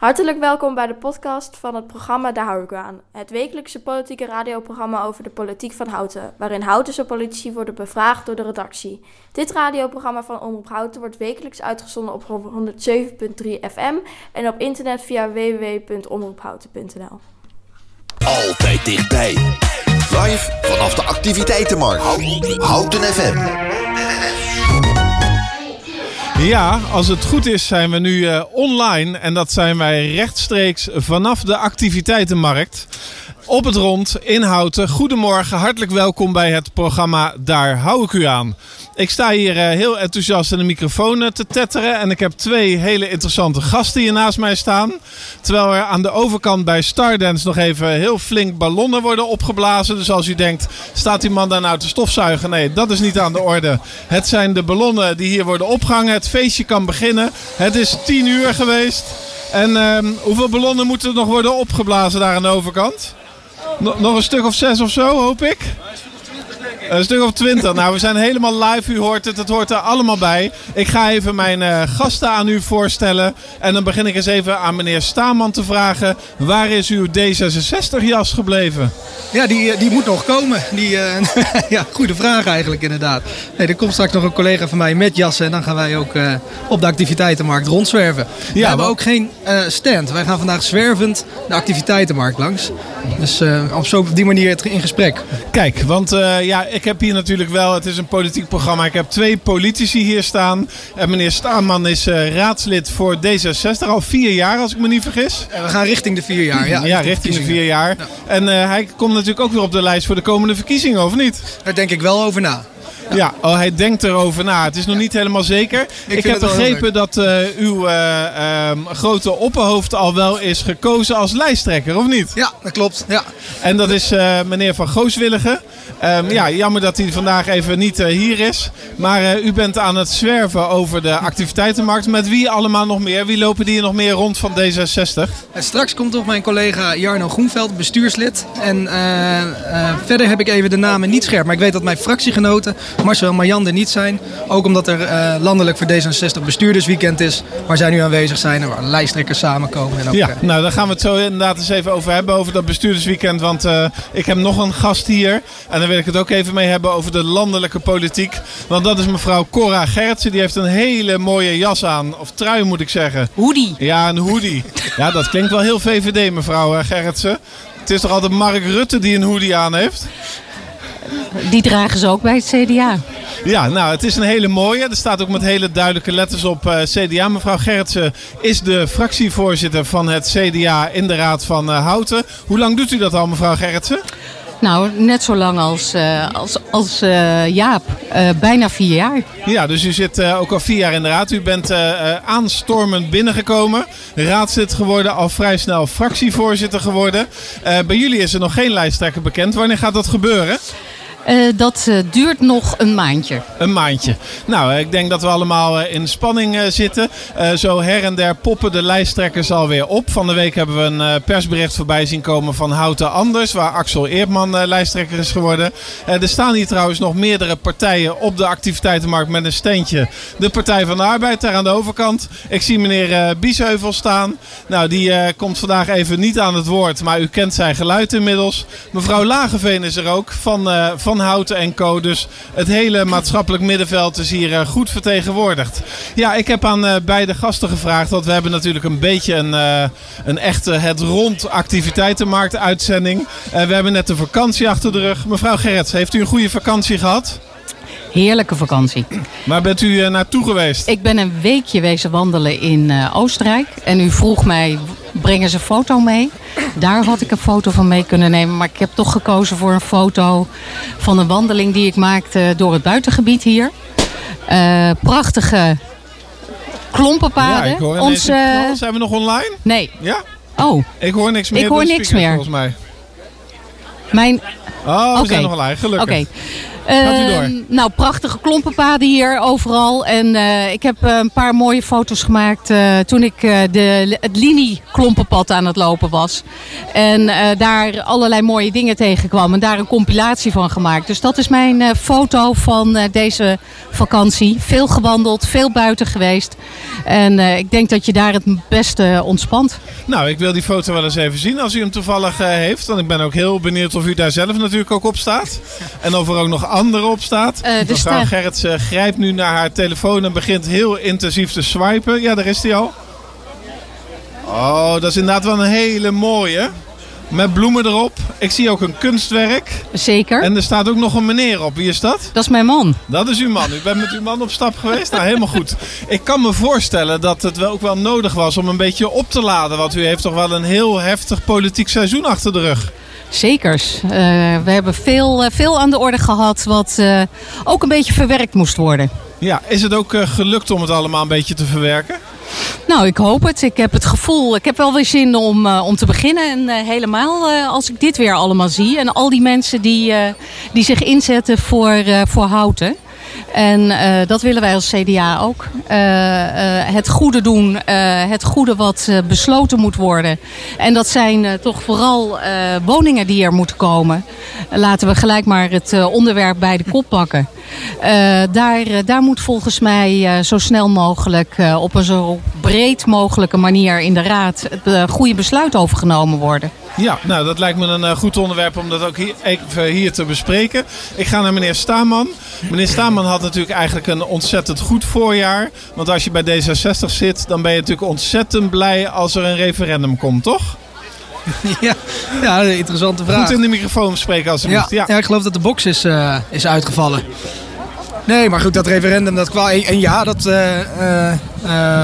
Hartelijk welkom bij de podcast van het programma Daar hou ik u aan. Het wekelijkse politieke radioprogramma over de politiek van Houten, waarin Houtense politici worden bevraagd door de redactie. Dit radioprogramma van Omroep Houten wordt wekelijks uitgezonden op 107.3 FM en op internet via www.omroephouten.nl. Altijd dichtbij. Live vanaf de activiteitenmarkt. Houten FM. Ja, als het goed is zijn we nu uh, online en dat zijn wij rechtstreeks vanaf de activiteitenmarkt. Op het rond in Houten. Goedemorgen, hartelijk welkom bij het programma Daar hou ik u aan. Ik sta hier uh, heel enthousiast in de microfoon uh, te tetteren. En ik heb twee hele interessante gasten hier naast mij staan. Terwijl er aan de overkant bij Stardance nog even heel flink ballonnen worden opgeblazen. Dus als u denkt, staat die man daar nou te stofzuigen? Nee, dat is niet aan de orde. Het zijn de ballonnen die hier worden opgehangen. Het feestje kan beginnen. Het is tien uur geweest. En uh, hoeveel ballonnen moeten er nog worden opgeblazen daar aan de overkant? No nog een stuk of zes of zo, hoop ik. Nou, we zijn helemaal live. U hoort het. Het hoort er allemaal bij. Ik ga even mijn uh, gasten aan u voorstellen. En dan begin ik eens even aan meneer Staman te vragen. Waar is uw D66-jas gebleven? Ja, die, die moet nog komen. Die, uh, ja, goede vraag eigenlijk inderdaad. Nee, er komt straks nog een collega van mij met jassen. En dan gaan wij ook uh, op de activiteitenmarkt rondzwerven. Ja, we hebben ook geen stand. Wij gaan vandaag zwervend de activiteitenmarkt langs. Dus op, zo, op die manier in gesprek. Kijk, want ja, ik heb hier natuurlijk wel, het is een politiek programma. Ik heb twee politici hier staan. En meneer Staanman is uh, raadslid voor D66 al vier jaar, als ik me niet vergis. En we gaan richting de vier jaar, ja. Ja, richting de vier jaar. Ja. En uh, hij komt natuurlijk ook weer op de lijst voor de komende verkiezingen, of niet? Daar denk ik wel over na. Ja. ja, oh, hij denkt erover na. Het is nog niet helemaal zeker. Ik, ik heb begrepen dat uh, uw uh, um, grote opperhoofd al wel is gekozen als lijsttrekker, of niet? Ja, dat klopt. Ja. En dat is uh, meneer Van Gooswilligen. Um, ja, jammer dat hij vandaag even niet hier is. Maar u bent aan het zwerven over de activiteitenmarkt. Met wie allemaal nog meer? Wie lopen die nog meer rond van D66? En straks komt nog mijn collega Jarno Groenveld, bestuurslid. En verder heb ik even de namen niet scherp. Maar ik weet dat mijn fractiegenoten Marcel en Marjan er niet zijn. Ook omdat er uh, landelijk voor D66 bestuurdersweekend is. Waar zij nu aanwezig zijn en waar lijsttrekkers samenkomen. En ook, ja, nou daar gaan we het zo inderdaad eens even over hebben. Over dat bestuurdersweekend. Want uh, ik heb nog een gast hier. En daar wil ik het ook even mee hebben over de landelijke politiek. Want dat is mevrouw Cora Gertsen. Die heeft een hele mooie jas aan. Of trui moet ik zeggen. Hoodie. Ja, een hoodie. ja, dat klinkt wel heel VVD mevrouw eh, Gertsen. Het is toch altijd Mark Rutte die een hoodie aan heeft? Die dragen ze ook bij het CDA. Ja, nou, het is een hele mooie. Er staat ook met hele duidelijke letters op uh, CDA. Mevrouw Gertsen is de fractievoorzitter van het CDA in de Raad van uh, Houten. Hoe lang doet u dat al, mevrouw Gertsen? Nou, net zo lang als, uh, als, als uh, Jaap. Uh, bijna vier jaar. Ja, dus u zit ook al vier jaar in de raad. U bent aanstormend binnengekomen. Raadslid geworden, al vrij snel fractievoorzitter geworden. bij jullie is er nog geen lijsttrekker bekend. Wanneer gaat dat gebeuren? Uh, dat uh, duurt nog een maandje. Een maandje. Nou, ik denk dat we allemaal in spanning zitten. zo her en der poppen de lijsttrekkers alweer op. Van de week hebben we een persbericht voorbij zien komen van Houten Anders. Waar Axel Eerdman lijsttrekker is geworden. er staan hier trouwens nog meerdere partijen op de activiteitenmarkt met een steentje. De Partij van de Arbeid daar aan de overkant. Ik zie meneer Biesheuvel staan. Nou, die komt vandaag even niet aan het woord. Maar u kent zijn geluid inmiddels. Mevrouw Lageveen is er ook van, van van Houten en Co. Dus het hele maatschappelijk middenveld is hier uh, goed vertegenwoordigd. Ja, ik heb aan uh, beide gasten gevraagd, want we hebben natuurlijk een beetje een, uh, een echte het rond activiteitenmarkt uitzending. we hebben net de vakantie achter de rug. Mevrouw Gerrits, heeft u een goede vakantie gehad? Heerlijke vakantie. Waar bent u naartoe geweest? Ik ben een weekje wezen wandelen in Oostenrijk. En u vroeg mij, brengen ze een foto mee? Daar had ik een foto van mee kunnen nemen. Maar ik heb toch gekozen voor een foto van een wandeling die ik maakte door het buitengebied hier. Uh, prachtige klompenpaden. Ja, ik hoor Ons, uh... Zijn we nog online? Nee. Ja? Oh. Ik hoor niks meer. Ik hoor niks meer. Volgens mij. Mijn... Oh, we okay. zijn nog online, gelukkig. Oké. Okay. Gaat u door. Ehm, nou, prachtige klompenpaden hier overal. En eh, ik heb eh, een paar mooie foto's gemaakt eh, toen ik de, het Lini-klompenpad aan het lopen was. En daar allerlei mooie dingen tegenkwam. En daar een compilatie van gemaakt. Dus dat is mijn foto van deze vakantie. Veel gewandeld, veel buiten geweest. En ik denk dat je daar het beste ontspant. Nou, ik wil die foto wel eens even zien als u hem toevallig heeft. Want ik ben ook heel benieuwd of u daar zelf natuurlijk ook op staat. En of er ook nog anderen op staat. Eh, Mevrouw staan- Gerrits eh, grijpt nu naar haar telefoon en begint heel intensief te swipen. Ja, daar is hij al. Oh, dat is inderdaad wel een hele mooie. Met bloemen erop. Ik zie ook een kunstwerk. Zeker. En er staat ook nog een meneer op. Wie is dat? Dat is mijn man. Dat is uw man. U bent met uw man op stap geweest? Nou, helemaal goed. Ik kan me voorstellen dat het wel ook wel nodig was om een beetje op te laden. Want u heeft toch wel een heel heftig politiek seizoen achter de rug. Zekers. Eh, we hebben veel, eh, veel aan de orde gehad wat eh, ook een beetje verwerkt moest worden. Ja, is het ook gelukt om het allemaal een beetje te verwerken? Nou, ik hoop het. Ik heb het gevoel, ik heb wel weer zin om, om te beginnen. En helemaal als ik dit weer allemaal zie. En al die mensen die, die zich inzetten voor, voor houten. En eh, dat willen wij als CDA ook. Eh, eh, het goede doen, het goede wat besloten moet worden. En dat zijn toch vooral woningen die er moeten komen. Laten we gelijk maar het onderwerp bij de kop pakken. Daar, daar moet volgens mij zo snel mogelijk op een zo breed mogelijke manier in de Raad het goede besluit over genomen worden. Ja, nou dat lijkt me een eh, goed onderwerp om dat ook hier, even hier te bespreken. Ik ga naar meneer Staman. Meneer Staman had natuurlijk eigenlijk een ontzettend goed voorjaar. Want als je bij D66 zit, dan ben je natuurlijk ontzettend blij als er een referendum komt, toch? ja, ja, een interessante vraag. Goed in de microfoon spreken Ja, alsjeblieft. Ja. ja, ik geloof dat de box is, eh, is uitgevallen. Nee, maar goed, dat referendum, dat kwam. En ja, dat eh,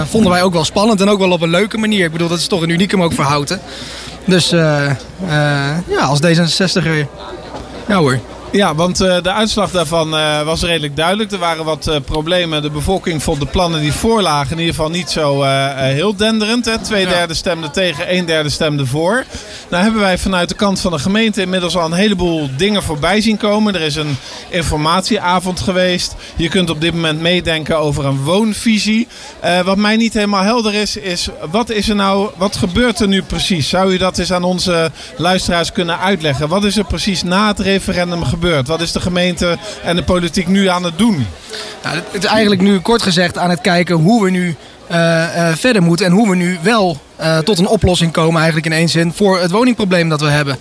vonden wij ook wel spannend en ook wel op een leuke manier. Ik bedoel, dat is toch een unicum ook voor Houten. Dus eh, eh, ja, als D66 er. Ja hoor. Ja, want eh, de uitslag daarvan eh, was redelijk duidelijk. Er waren wat eh, problemen. De bevolking vond de plannen die voorlagen in ieder geval niet zo heel denderend. Hè. Twee derde stemde tegen, een derde stemde voor. Nou hebben wij vanuit de kant van de gemeente inmiddels al een heleboel dingen voorbij zien komen. Er is een informatieavond geweest. Je kunt op dit moment meedenken over een woonvisie. Wat mij niet helemaal helder is, is wat is er nou, wat gebeurt er nu precies? Zou u dat eens aan onze luisteraars kunnen uitleggen? Wat is er precies na het referendum gebeurd? Wat is de gemeente en de politiek nu aan het doen? Nou, het- is eigenlijk nu kort gezegd aan het kijken hoe we nu eh, eh, verder moeten. En hoe we nu wel eh, tot een oplossing komen eigenlijk in één zin voor het woningprobleem dat we hebben.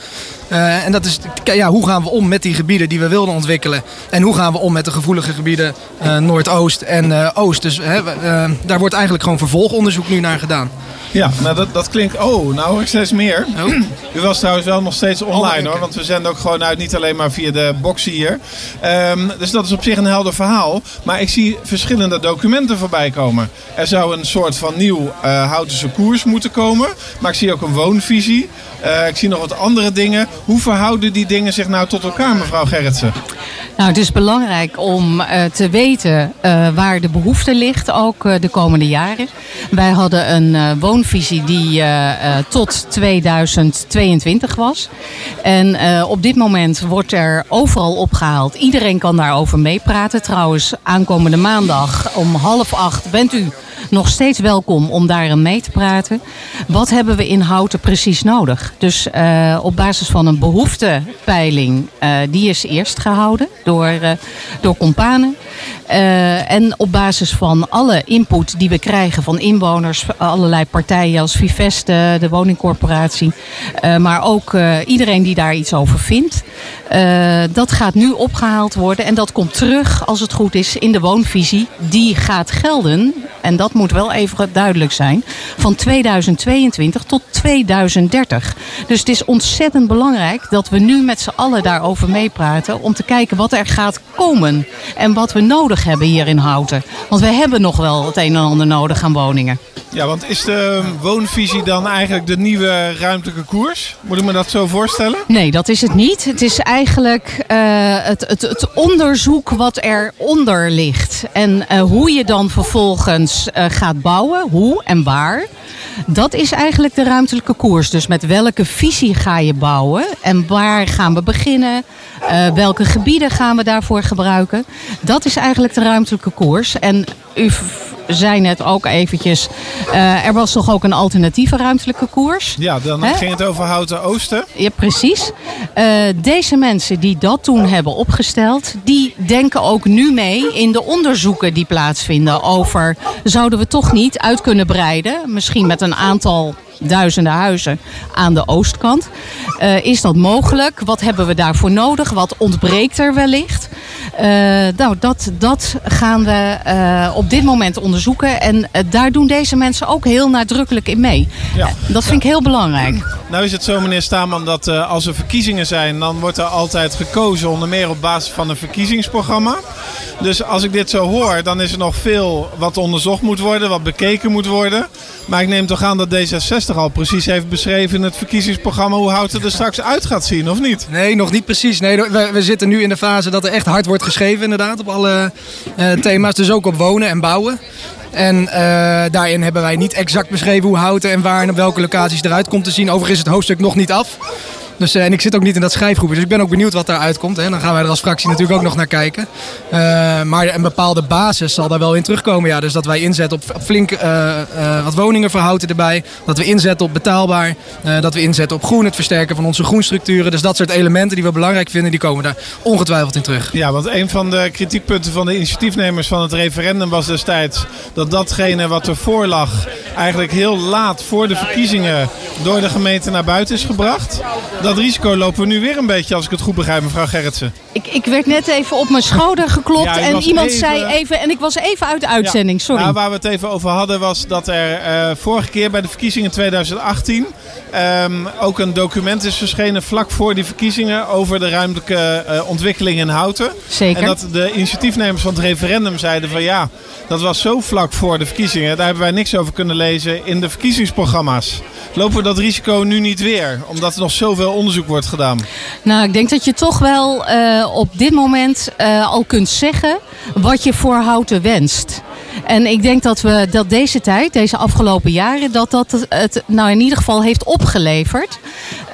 Eh, en dat is, ja, hoe gaan we om met die gebieden die we wilden ontwikkelen? En hoe gaan we om met de gevoelige gebieden eh, Noordoost en Oost? Dus daar wordt eigenlijk gewoon vervolgonderzoek nu naar gedaan. Ja, nou dat, dat klinkt... Oh, nou ik steeds meer. U was trouwens wel nog steeds online oké. hoor. Want we zenden ook gewoon uit, niet alleen maar via de box hier. Ehm, dus dat is op zich een helder verhaal. Maar ik zie verschillende documenten voorbij komen. Er zou een soort van nieuw Houtense koers moeten komen. Maar ik zie ook een woonvisie. Eh, ik zie nog wat andere dingen. Hoe verhouden die dingen zich nou tot elkaar, mevrouw Gerritsen? Nou, het is belangrijk om eh, te weten eh, waar de behoefte ligt, ook de komende jaren. Wij hadden een woonvisie die tot 2022 was. En op dit moment wordt er overal opgehaald. Iedereen kan daarover meepraten. Trouwens, aankomende maandag om half acht bent u nog steeds welkom om daarin mee te praten. Wat hebben we in Houten precies nodig? Dus eh, op basis van een behoeftepeiling, eh, die is eerst gehouden door, eh door Companen. En op basis van alle input die we krijgen van inwoners, allerlei partijen als Viveste, de woningcorporatie, maar ook iedereen die daar iets over vindt. dat gaat nu opgehaald worden en dat komt terug, als het goed is, in de woonvisie. Die gaat gelden, en dat moet wel even duidelijk zijn, van 2022 tot 2030. Dus het is ontzettend belangrijk dat we nu met z'n allen daarover meepraten om te kijken wat er gaat komen en wat we nodig hebben hier in Houten. Want we hebben nog wel het een en ander nodig aan woningen. Ja, want is de woonvisie dan eigenlijk de nieuwe ruimtelijke koers? Moet ik me dat zo voorstellen? Nee, dat is het niet. Het is eigenlijk eh, het, het, het onderzoek wat eronder ligt. En eh, hoe je dan vervolgens gaat bouwen, hoe en waar. Dat is eigenlijk de ruimtelijke koers. Dus met welke visie ga je bouwen en waar gaan we beginnen? Uh, welke gebieden gaan we daarvoor gebruiken? Dat is eigenlijk de ruimtelijke koers. En u zei net ook eventjes, uh, er was toch ook een alternatieve ruimtelijke koers? Ja, dan ging het over Houten Oosten. Ja, precies. Uh, deze mensen die dat toen hebben opgesteld, die denken ook nu mee in de onderzoeken die plaatsvinden over zouden we toch niet uit kunnen breiden, misschien met een aantal duizenden huizen aan de oostkant. Uh, is dat mogelijk? Wat hebben we daarvoor nodig? Wat ontbreekt er wellicht? Uh, nou, dat, dat gaan we uh, op dit moment onderzoeken. En daar doen deze mensen ook heel nadrukkelijk in mee. Ja. dat vind ik heel belangrijk. Nou is het zo, meneer Staman, dat als er verkiezingen zijn... dan wordt er altijd gekozen, onder meer op basis van een verkiezingsprogramma. Dus als ik dit zo hoor, dan is er nog veel wat onderzocht moet worden, wat bekeken moet worden. Maar ik neem toch aan dat D66 al precies heeft beschreven in het verkiezingsprogramma hoe hout het er straks uit gaat zien, of niet? Nee, nog niet precies. Nee, we, we zitten nu in de fase dat er echt hard wordt geschreven inderdaad op alle uh, thema's. Dus ook op wonen en bouwen. En uh, daarin hebben wij niet exact beschreven hoe houten en waar en op welke locaties eruit komt te zien. Overigens is het hoofdstuk nog niet af. Dus, uh, en ik zit ook niet in dat schrijfgroep. Dus ik ben ook benieuwd wat daaruit komt. Hè. Dan gaan wij er als fractie natuurlijk ook nog naar kijken. Uh, maar een bepaalde basis zal daar wel in terugkomen. Ja. Dus dat wij inzetten op flink uh, wat woningen verhouden erbij. Dat we inzetten op betaalbaar. dat we inzetten op groen. Het versterken van onze groenstructuren. Dus dat soort elementen die we belangrijk vinden, die komen daar ongetwijfeld in terug. Ja, want een van de kritiekpunten van de initiatiefnemers van het referendum was destijds dat datgene wat ervoor lag eigenlijk heel laat voor de verkiezingen door de gemeente naar buiten is gebracht dat risico lopen we nu weer een beetje, als ik het goed begrijp, mevrouw Gerritsen. Ik, ik werd net even op mijn schouder geklopt en iemand zei even... En ik was even uit de uitzending, sorry. Nou, waar we het even over hadden was dat er uh, vorige keer bij de verkiezingen 2018... Um, ehm, ook een document is verschenen vlak voor die verkiezingen... over de ruimtelijke uh, ontwikkeling in Houten. Zeker. En dat de initiatiefnemers van het referendum zeiden van... ja, dat was zo vlak voor de verkiezingen. Daar hebben wij niks over kunnen lezen in de verkiezingsprogramma's. Lopen we dat risico nu niet weer? Omdat er nog zoveel onderzoek wordt gedaan. Nou, ik denk dat je toch wel uh, op dit moment uh, al kunt zeggen wat je voor Houten wenst. En ik denk dat we dat deze tijd, deze afgelopen jaren, dat dat het nou in ieder geval heeft opgeleverd.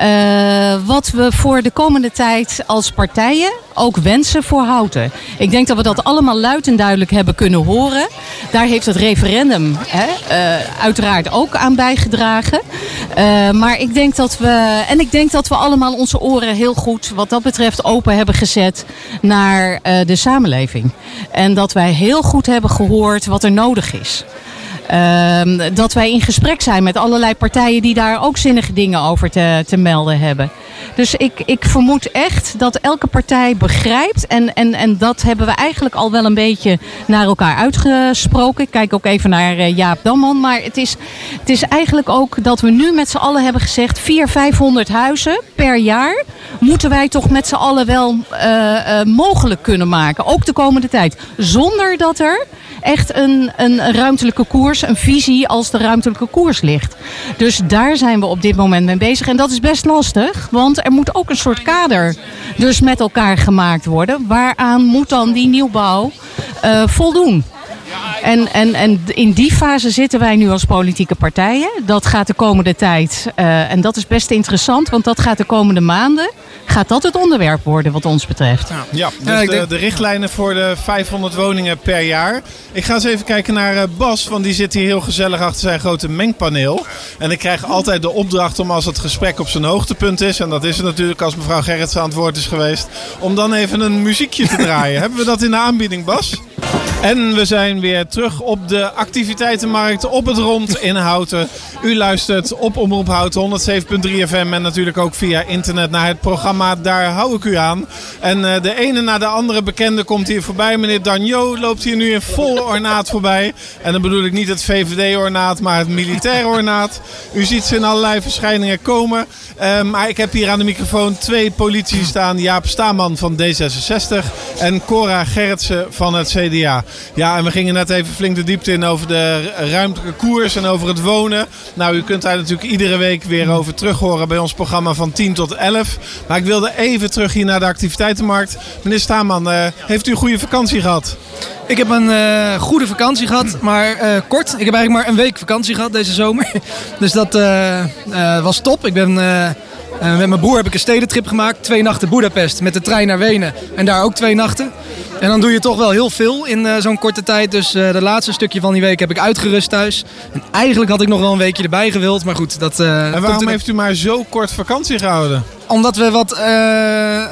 Uh, wat we voor de komende tijd als partijen ook wensen voor Houten. Ik denk dat we dat allemaal luid en duidelijk hebben kunnen horen. Daar heeft het referendum hè, uh, uiteraard ook aan bijgedragen. Uh, maar ik denk dat we. En ik denk dat we allemaal onze oren heel goed wat dat betreft open hebben gezet naar de samenleving. En dat wij heel goed hebben gehoord wat er nodig is. Uh, dat wij in gesprek zijn met allerlei partijen die daar ook zinnige dingen over te, te melden hebben. Dus ik, ik vermoed echt dat elke partij begrijpt. En, en, en dat hebben we eigenlijk al wel een beetje naar elkaar uitgesproken. Ik kijk ook even naar uh, Jaap Damman. Maar het is, het is eigenlijk ook dat we nu met z'n allen hebben gezegd... 400, 500 huizen per jaar moeten wij toch met z'n allen wel uh, uh, mogelijk kunnen maken. Ook de komende tijd. Zonder dat er echt een, een ruimtelijke koers, een visie als de ruimtelijke koers ligt. Dus daar zijn we op dit moment mee bezig. En dat is best lastig, want er moet ook een soort kader dus met elkaar gemaakt worden. Waaraan moet dan die nieuwbouw uh, voldoen? En, en, en in die fase zitten wij nu als politieke partijen. Dat gaat de komende tijd, uh, en dat is best interessant, want dat gaat de komende maanden gaat dat het onderwerp worden wat ons betreft. Ja, ja dus de, de, richtlijnen voor de 500 woningen per jaar. Ik ga eens even kijken naar uh, Bas, want die zit hier heel gezellig achter zijn grote mengpaneel. En ik krijg altijd de opdracht om als het gesprek op zijn hoogtepunt is, en dat is het natuurlijk als mevrouw Gerrits aan het woord is geweest, om dan even een muziekje te draaien. Hebben we dat in de aanbieding, Bas? En we zijn weer terug op de activiteitenmarkt op het rond in Houten. U luistert op Omroep Houten 107.3 FM en natuurlijk ook via internet naar het programma Daar hou ik u aan. En uh, de ene na de andere bekende komt hier voorbij. Meneer Danjo loopt hier nu in volle ornaat voorbij. En dan bedoel ik niet het VVD-ornaat, maar het militaire ornaat. U ziet ze in allerlei verschijningen komen. Uh, maar ik heb hier aan de microfoon twee politici staan. Jaap Staman van D66 en Cora Gerritsen van het CDA. Ja, en we gingen net even flink de diepte in over de ruimtelijke koers en over het wonen. Nou, u kunt daar natuurlijk iedere week weer over terug horen bij ons programma van 10 tot 11. Maar ik wilde even terug hier naar de activiteitenmarkt. Meneer Staman, uh, heeft u een goede vakantie gehad? Ik heb een uh, goede vakantie gehad, maar uh, kort. Ik heb eigenlijk maar een week vakantie gehad deze zomer. dus dat was top. Ik ben met mijn broer heb ik een stedentrip gemaakt. Twee nachten Budapest met de trein naar Wenen. En daar ook twee nachten. En dan doe je toch wel heel veel in uh, zo'n korte tijd. Dus uh, de laatste stukje van die week heb ik uitgerust thuis. En eigenlijk had ik nog wel een weekje erbij gewild. Maar goed, dat... en waarom heeft u maar zo kort vakantie gehouden? Omdat we wat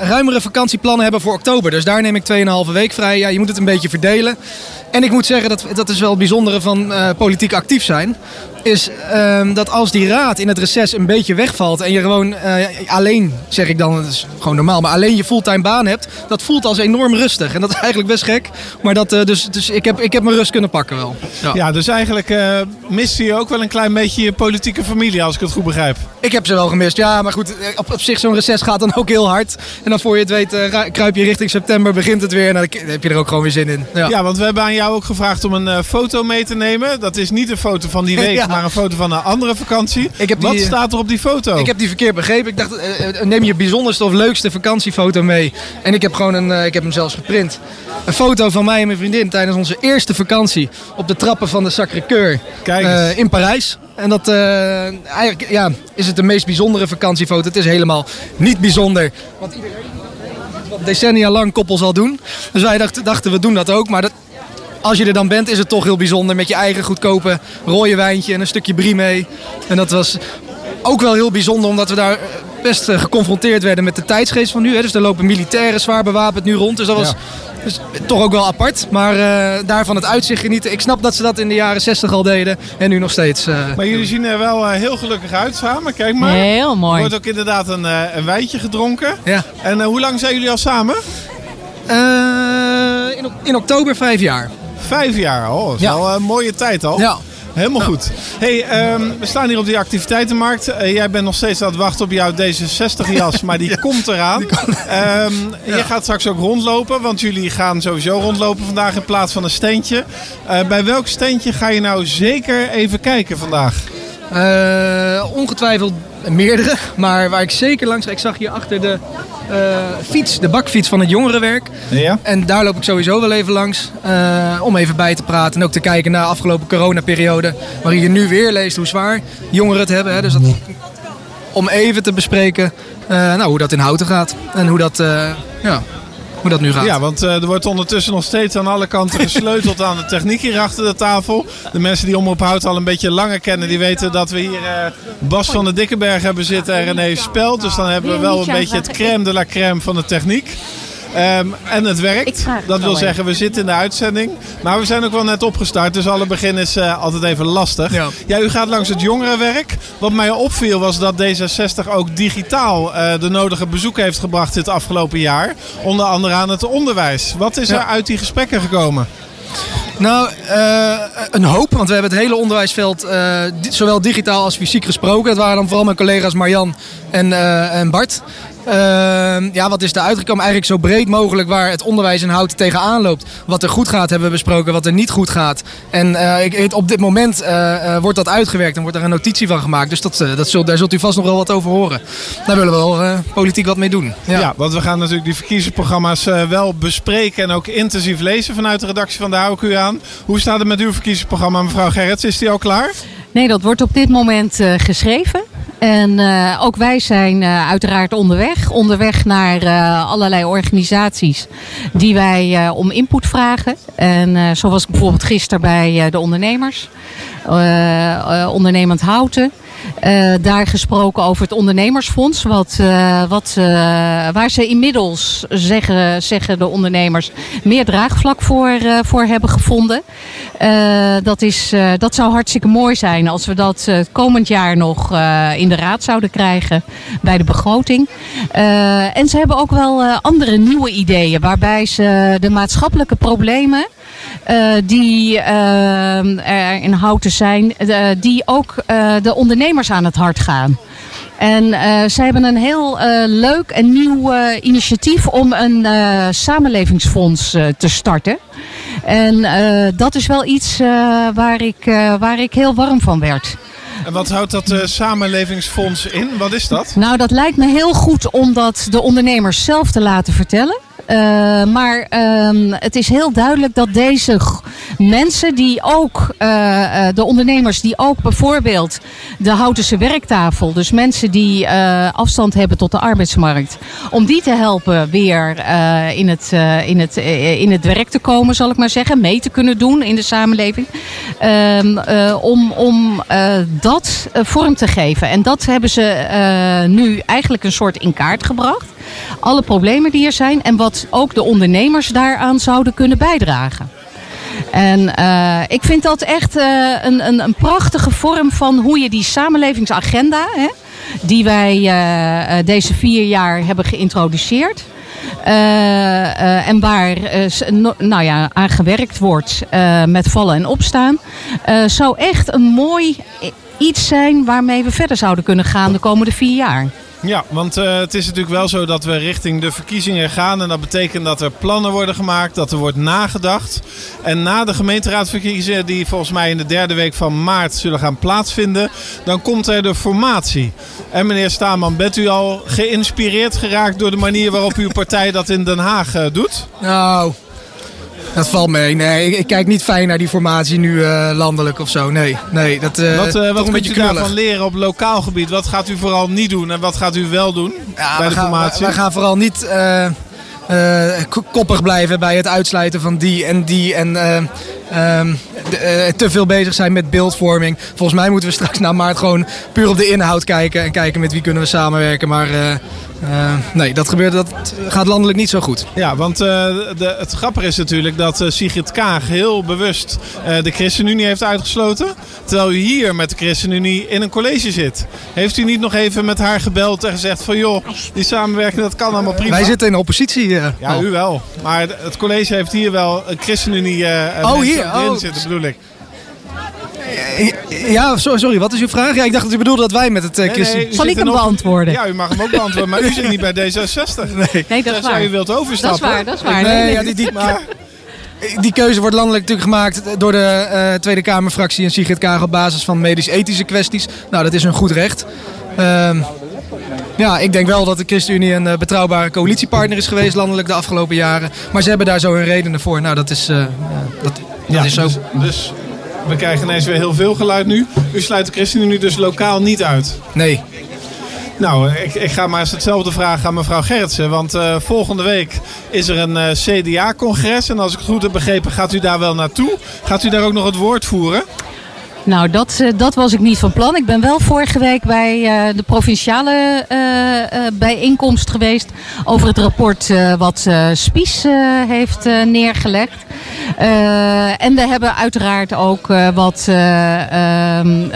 ruimere vakantieplannen hebben voor oktober. Dus daar neem ik 2,5 week vrij. Ja, je moet het een beetje verdelen. En ik moet zeggen, dat, dat is wel het bijzondere van politiek actief zijn is um, dat als die raad in het reces een beetje wegvalt en je gewoon uh, alleen, zeg ik dan, dat is gewoon normaal, maar alleen je fulltime baan hebt, dat voelt als enorm rustig. En dat is eigenlijk best gek, maar dat, dus, dus ik, heb, ik heb mijn rust kunnen pakken wel. Ja, ja dus eigenlijk miste je ook wel een klein beetje je politieke familie, als ik het goed begrijp. Ik heb ze wel gemist, ja, maar goed, op, op zich zo'n reces gaat dan ook heel hard. En dan voor je het weet, kruip je richting september, begint het weer en dan heb je er ook gewoon weer zin in. Ja, ja want we hebben aan jou ook gevraagd om een foto mee te nemen. Dat is niet een foto van die week, ja maar een foto van een andere vakantie. Ik heb Wat die, staat er op die foto? Ik heb die verkeerd begrepen. Ik dacht, uh, neem je bijzonderste of leukste vakantiefoto mee. En ik heb, gewoon een, ik heb hem zelfs geprint. Een foto van mij en mijn vriendin tijdens onze eerste vakantie op de trappen van de Sacré-Cœur in Parijs. En dat eigenlijk ja, is het de meest bijzondere vakantiefoto. Het is helemaal niet bijzonder. Want iedereen wat decennia lang koppel zal doen. Dus wij dachten, dachten we doen dat ook. Maar dat, als je er dan bent, is het toch heel bijzonder. Met je eigen goedkope rode wijntje en een stukje brie mee. En dat was ook wel heel bijzonder, omdat we daar eh, best eh, geconfronteerd werden met de tijdsgeest van nu. Hè. Dus er lopen militairen zwaar bewapend nu rond. Dus dat was dus, toch ook wel apart. Maar uh, daarvan het uitzicht genieten. Ik snap dat ze dat in de jaren 60 al deden. En nu nog steeds. maar jullie zien er wel heel gelukkig uit samen. Kijk maar. Heel mooi. Er wordt ook inderdaad een, een wijntje gedronken. Ja. En hoe lang zijn jullie al samen? in, in oktober vijf jaar. Vijf jaar, oh, dat is wel een mooie tijd al. Ja. Helemaal goed. Hey, um, we staan hier op die activiteitenmarkt. Uh, jij bent nog steeds aan het wachten op jouw D66-jas, maar die komt eraan. Um, ja. Je gaat straks ook rondlopen, want jullie gaan sowieso rondlopen vandaag in plaats van een steentje. Uh, bij welk steentje ga je nou zeker even kijken vandaag? Uh, ongetwijfeld meerdere, maar waar ik zeker langs ga, ik zag hier achter de uh, fiets, de bakfiets van het jongerenwerk. Ja. En daar loop ik sowieso wel even langs uh, om even bij te praten en ook te kijken naar de afgelopen coronaperiode, waarin je nu weer leest hoe zwaar jongeren het hebben. Hè. Dus dat, om even te bespreken nou, hoe dat in houten gaat en hoe dat, ja, hoe dat nu gaat. Ja, want uh, er wordt ondertussen nog steeds aan alle kanten gesleuteld aan de techniek hier achter de tafel. De mensen die Omroep Hout al een beetje langer kennen, die weten dat we hier uh, Bas van de Dikkenberg hebben zitten en René Spelt. Dus dan hebben we wel een beetje het crème de la crème van de techniek. Um, en het werkt. Dat wil zeggen, we zitten in de uitzending. Maar we zijn ook wel net opgestart. Dus alle begin is uh, altijd even lastig. Ja. ja. u gaat langs het jongerenwerk. Wat mij opviel was dat D66 ook digitaal uh, de nodige bezoeken heeft gebracht dit afgelopen jaar. Onder andere aan het onderwijs. Wat is er uit die gesprekken gekomen? Nou, uh, een hoop. Want we hebben het hele onderwijsveld uh, zowel digitaal als fysiek gesproken. Dat waren dan vooral mijn collega's Marjan en, uh, en Bart. Ehm, ja, wat is er uitgekomen? Eigenlijk zo breed mogelijk waar het onderwijs in houten tegenaan loopt. Wat er goed gaat hebben we besproken, wat er niet goed gaat. En uh, ik, op dit moment uh, wordt dat uitgewerkt en wordt er een notitie van gemaakt. Dus dat, dat zult, daar zult u vast nog wel wat over horen. Daar willen we wel politiek wat mee doen. Ja. ja. want we gaan natuurlijk die verkiezingsprogramma's wel bespreken en ook intensief lezen vanuit de redactie van de Hou u aan. Hoe staat het met uw verkiezingsprogramma, mevrouw Gerrits? Is die al klaar? Nee, dat wordt op dit moment geschreven. En uh, ook wij zijn uh, uiteraard onderweg. Onderweg naar uh, allerlei organisaties die wij om input vragen. En zo was ik bijvoorbeeld gisteren bij de ondernemers. ondernemend Houten. Uh, daar gesproken over het ondernemersfonds. Wat, uh, wat, uh, waar ze inmiddels, zeggen, zeggen de ondernemers, meer draagvlak voor, voor hebben gevonden. dat, is, dat zou hartstikke mooi zijn als we dat komend jaar nog in de raad zouden krijgen bij de begroting. en ze hebben ook wel andere nieuwe ideeën waarbij ze de maatschappelijke problemen die uh, er in houten zijn, uh, die ook de ondernemers aan het hart gaan. En ze hebben een heel leuk en nieuw initiatief om een samenlevingsfonds te starten. En dat is wel iets waar, ik, waar ik heel warm van werd. En wat houdt dat samenlevingsfonds in? Wat is dat? Nou, dat lijkt me heel goed om dat de ondernemers zelf te laten vertellen. Maar ehm, het is heel duidelijk dat deze mensen die ook, de ondernemers die ook bijvoorbeeld de Houtense werktafel, dus mensen die afstand hebben tot de arbeidsmarkt, om die te helpen weer in, het, in, het, in het werk te komen, zal ik maar zeggen, mee te kunnen doen in de samenleving. Ehm, om om dat vorm te geven. En dat hebben ze nu eigenlijk een soort in kaart gebracht. Alle problemen die er zijn en wat ook de ondernemers daaraan zouden kunnen bijdragen. En uh, ik vind dat echt uh, een, een, een, prachtige vorm van hoe je die samenlevingsagenda, hè, die wij uh, deze vier jaar hebben geïntroduceerd. en waar nou ja, aan gewerkt wordt met vallen en opstaan. zou echt een mooi iets zijn waarmee we verder zouden kunnen gaan de komende vier jaar. Ja, want uh, het is natuurlijk wel zo dat we richting de verkiezingen gaan. En dat betekent dat er plannen worden gemaakt, dat er wordt nagedacht. En na de gemeenteraadsverkiezingen, die volgens mij in de derde week van maart zullen gaan plaatsvinden, dan komt er de formatie. En meneer Staman, bent u al geïnspireerd geraakt door de manier waarop uw partij dat in Den Haag uh, doet? Nou, dat valt mee. Nee, ik, kijk niet fijn naar die formatie nu uh, landelijk of zo. Nee, nee dat uh, Wat, uh, wat moet u daarvan leren op lokaal gebied? Wat gaat u vooral niet doen en wat gaat u wel doen ja, bij de gaan, formatie? Wij gaan vooral niet koppig blijven bij het uitsluiten van die en die. En um, te veel bezig zijn met beeldvorming. Volgens mij moeten we straks na maart gewoon puur op de inhoud kijken. En kijken met wie kunnen we samenwerken. Maar uh, nee, dat, gebeurt, dat gaat landelijk niet zo goed. Ja, want uh, de, het grappige is natuurlijk dat uh, Sigrid Kaag heel bewust de ChristenUnie heeft uitgesloten. Terwijl u hier met de ChristenUnie in een college zit. Heeft u niet nog even met haar gebeld en gezegd van joh, die samenwerking dat kan allemaal prima? Wij zitten in oppositie. ja, u wel. Maar het college heeft hier wel een ChristenUnie oh, hier? oh. zitten, bedoel ik. Ja, sorry, wat is uw vraag? Ja, ik dacht dat u bedoelde dat wij met het uh, Christen... Zal ik hem beantwoorden? Ja, u mag hem ook beantwoorden, maar u zit niet bij D66. Nee, nee dat is waar. u wilt overstappen. Dat is waar, dat is waar. Nee, nee, ja, die, die, maar... die keuze wordt landelijk natuurlijk gemaakt door de uh, Tweede Kamerfractie en Sigrid Kaag op basis van medisch-ethische kwesties. Nou, dat is een goed recht. Uh, ja, ik denk wel dat de ChristenUnie een uh, betrouwbare coalitiepartner is geweest landelijk de afgelopen jaren. Maar ze hebben daar zo hun redenen voor. Nou, dat is, dat, dat ja, is zo. Dus, dus we krijgen ineens weer heel veel geluid nu. U sluit de ChristenUnie dus lokaal niet uit? Nee. Nou, ik, ik ga maar eens hetzelfde vragen aan mevrouw Gerritsen. Want uh, volgende week is er een uh, CDA-congres. En als ik het goed heb begrepen, gaat u daar wel naartoe. Gaat u daar ook nog het woord voeren? Nou, dat, uh, dat was ik niet van plan. Ik ben wel vorige week bij de provinciale bijeenkomst geweest over het rapport wat Spies heeft neergelegd. En we hebben uiteraard ook wat ehm,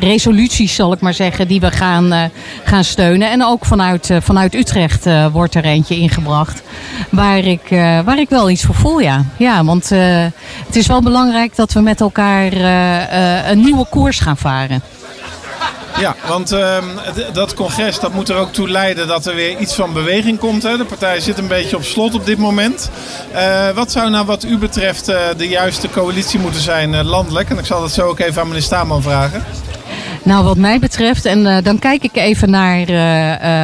resoluties, zal ik maar zeggen, die we gaan, gaan steunen. En ook vanuit, vanuit Utrecht wordt er eentje ingebracht. Waar ik, waar ik wel iets voor voel, ja. Ja, want het is wel belangrijk dat we met elkaar een nieuwe koers gaan varen. Ja, want uh, dat congres dat moet er ook toe leiden dat er weer iets van beweging komt. Hè? De partij zit een beetje op slot op dit moment. Uh, wat zou nou wat u betreft uh, de juiste coalitie moeten zijn landelijk? En ik zal dat zo ook even aan meneer Staman vragen. Nou, wat mij betreft, en dan kijk ik even naar,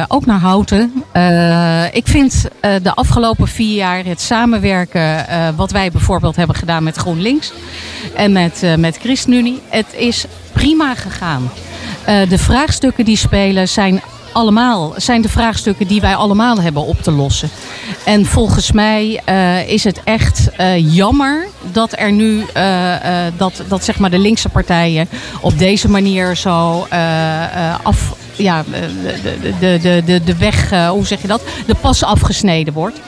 ook naar Houten. ik vind de afgelopen vier jaar het samenwerken, wat wij bijvoorbeeld hebben gedaan met GroenLinks en met, met ChristenUnie, het is prima gegaan. De vraagstukken die spelen zijn allemaal, zijn de vraagstukken die wij allemaal hebben op te lossen. En volgens mij uh, is het echt uh, jammer dat er nu dat, dat zeg maar de linkse partijen op deze manier zo af, ja, de, de, de, de, de weg, hoe zeg je dat? De pas afgesneden wordt.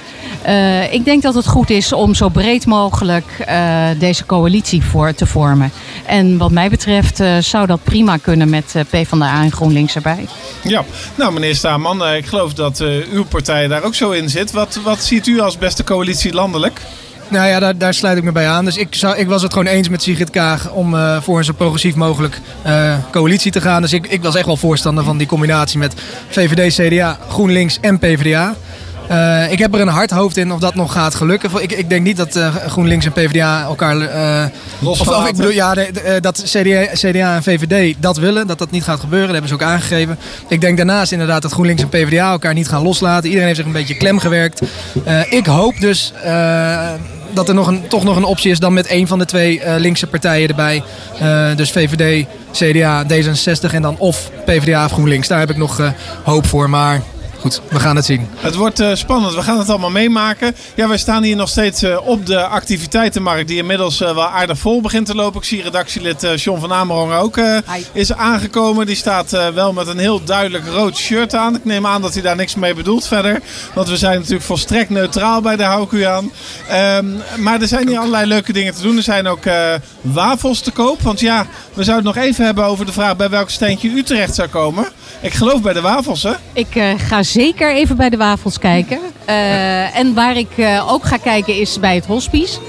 Uh, ik denk dat het goed is om zo breed mogelijk uh, deze coalitie voor te vormen. En wat mij betreft uh, zou dat prima kunnen met PvdA en GroenLinks erbij. Ja, nou meneer Staman, ik geloof dat uw partij daar ook zo in zit. Wat, wat ziet u als beste coalitie landelijk? Nou ja, daar, daar, sluit ik me bij aan. Dus ik, zou, ik was het gewoon eens met Sigrid Kaag om uh, voor een zo progressief mogelijk uh, coalitie te gaan. Dus ik, ik was echt wel voorstander van die combinatie met VVD, CDA, GroenLinks en PvdA. Uh, ik heb er een hard hoofd in of dat nog gaat gelukken. Ik, ik denk niet dat uh, GroenLinks en PvdA elkaar... Uh, of, of, ik bedoel, ja, de, de, dat CDA, CDA en VVD dat willen. Dat dat niet gaat gebeuren. Dat hebben ze ook aangegeven. Ik denk daarnaast inderdaad dat GroenLinks en PvdA elkaar niet gaan loslaten. Iedereen heeft zich een beetje klem gewerkt. ik hoop dus dat er nog een, toch nog een optie is dan met één van de twee uh, linkse partijen erbij. Uh, dus VVD, CDA, D66 en dan of PvdA of GroenLinks. Daar heb ik nog uh, hoop voor. Maar goed, we gaan het zien. Het wordt uh, spannend. We gaan het allemaal meemaken. Ja, wij staan hier nog steeds uh, op de activiteitenmarkt. Die inmiddels uh, wel aardig vol begint te lopen. Ik zie redactielid John van Amerong ook is aangekomen. Die staat wel met een heel duidelijk rood shirt aan. Ik neem aan dat hij daar niks mee bedoelt verder. Want we zijn natuurlijk volstrekt neutraal bij de Houku aan. Um, maar er zijn hier allerlei leuke dingen te doen. Er zijn ook wafels te koop. Want ja, we zouden het nog even hebben over de vraag bij welk steentje u terecht zou komen. Ik geloof bij de wafels, hè? Ik uh, ga zeker even bij de wafels kijken. Uh, en waar ik uh, ook ga kijken is bij het hospice.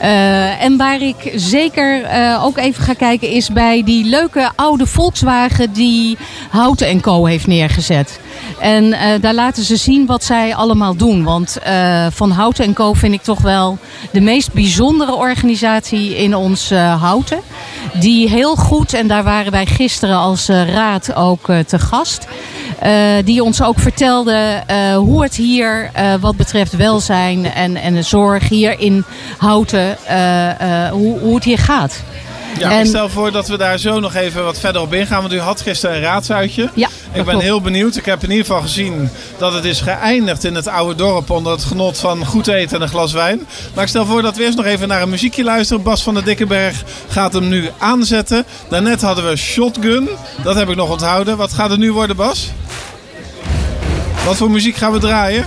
Uh, en waar ik zeker ook even ga kijken is bij die leuke oude Volkswagen die Houten Co heeft neergezet. En daar laten ze zien wat zij allemaal doen. Want van Houten Co vind ik toch wel de meest bijzondere organisatie in ons Houten. Die heel goed, en daar waren wij gisteren als raad ook te gast. die ons ook vertelde hoe het hier wat betreft welzijn en, en de zorg hier in Houten hoe, hoe het hier gaat. Ja, en... ik stel voor dat we daar zo nog even wat verder op ingaan. Want u had gisteren een raadsuitje. Ja, ik ben heel benieuwd. Ik heb in ieder geval gezien dat het is geëindigd in het oude dorp. Onder het genot van goed eten en een glas wijn. Maar ik stel voor dat we eerst nog even naar een muziekje luisteren. Bas van der Dikkenberg gaat hem nu aanzetten. Daarnet hadden we Shotgun. Dat heb ik nog onthouden. Wat gaat er nu worden, Bas? Wat voor muziek gaan we draaien?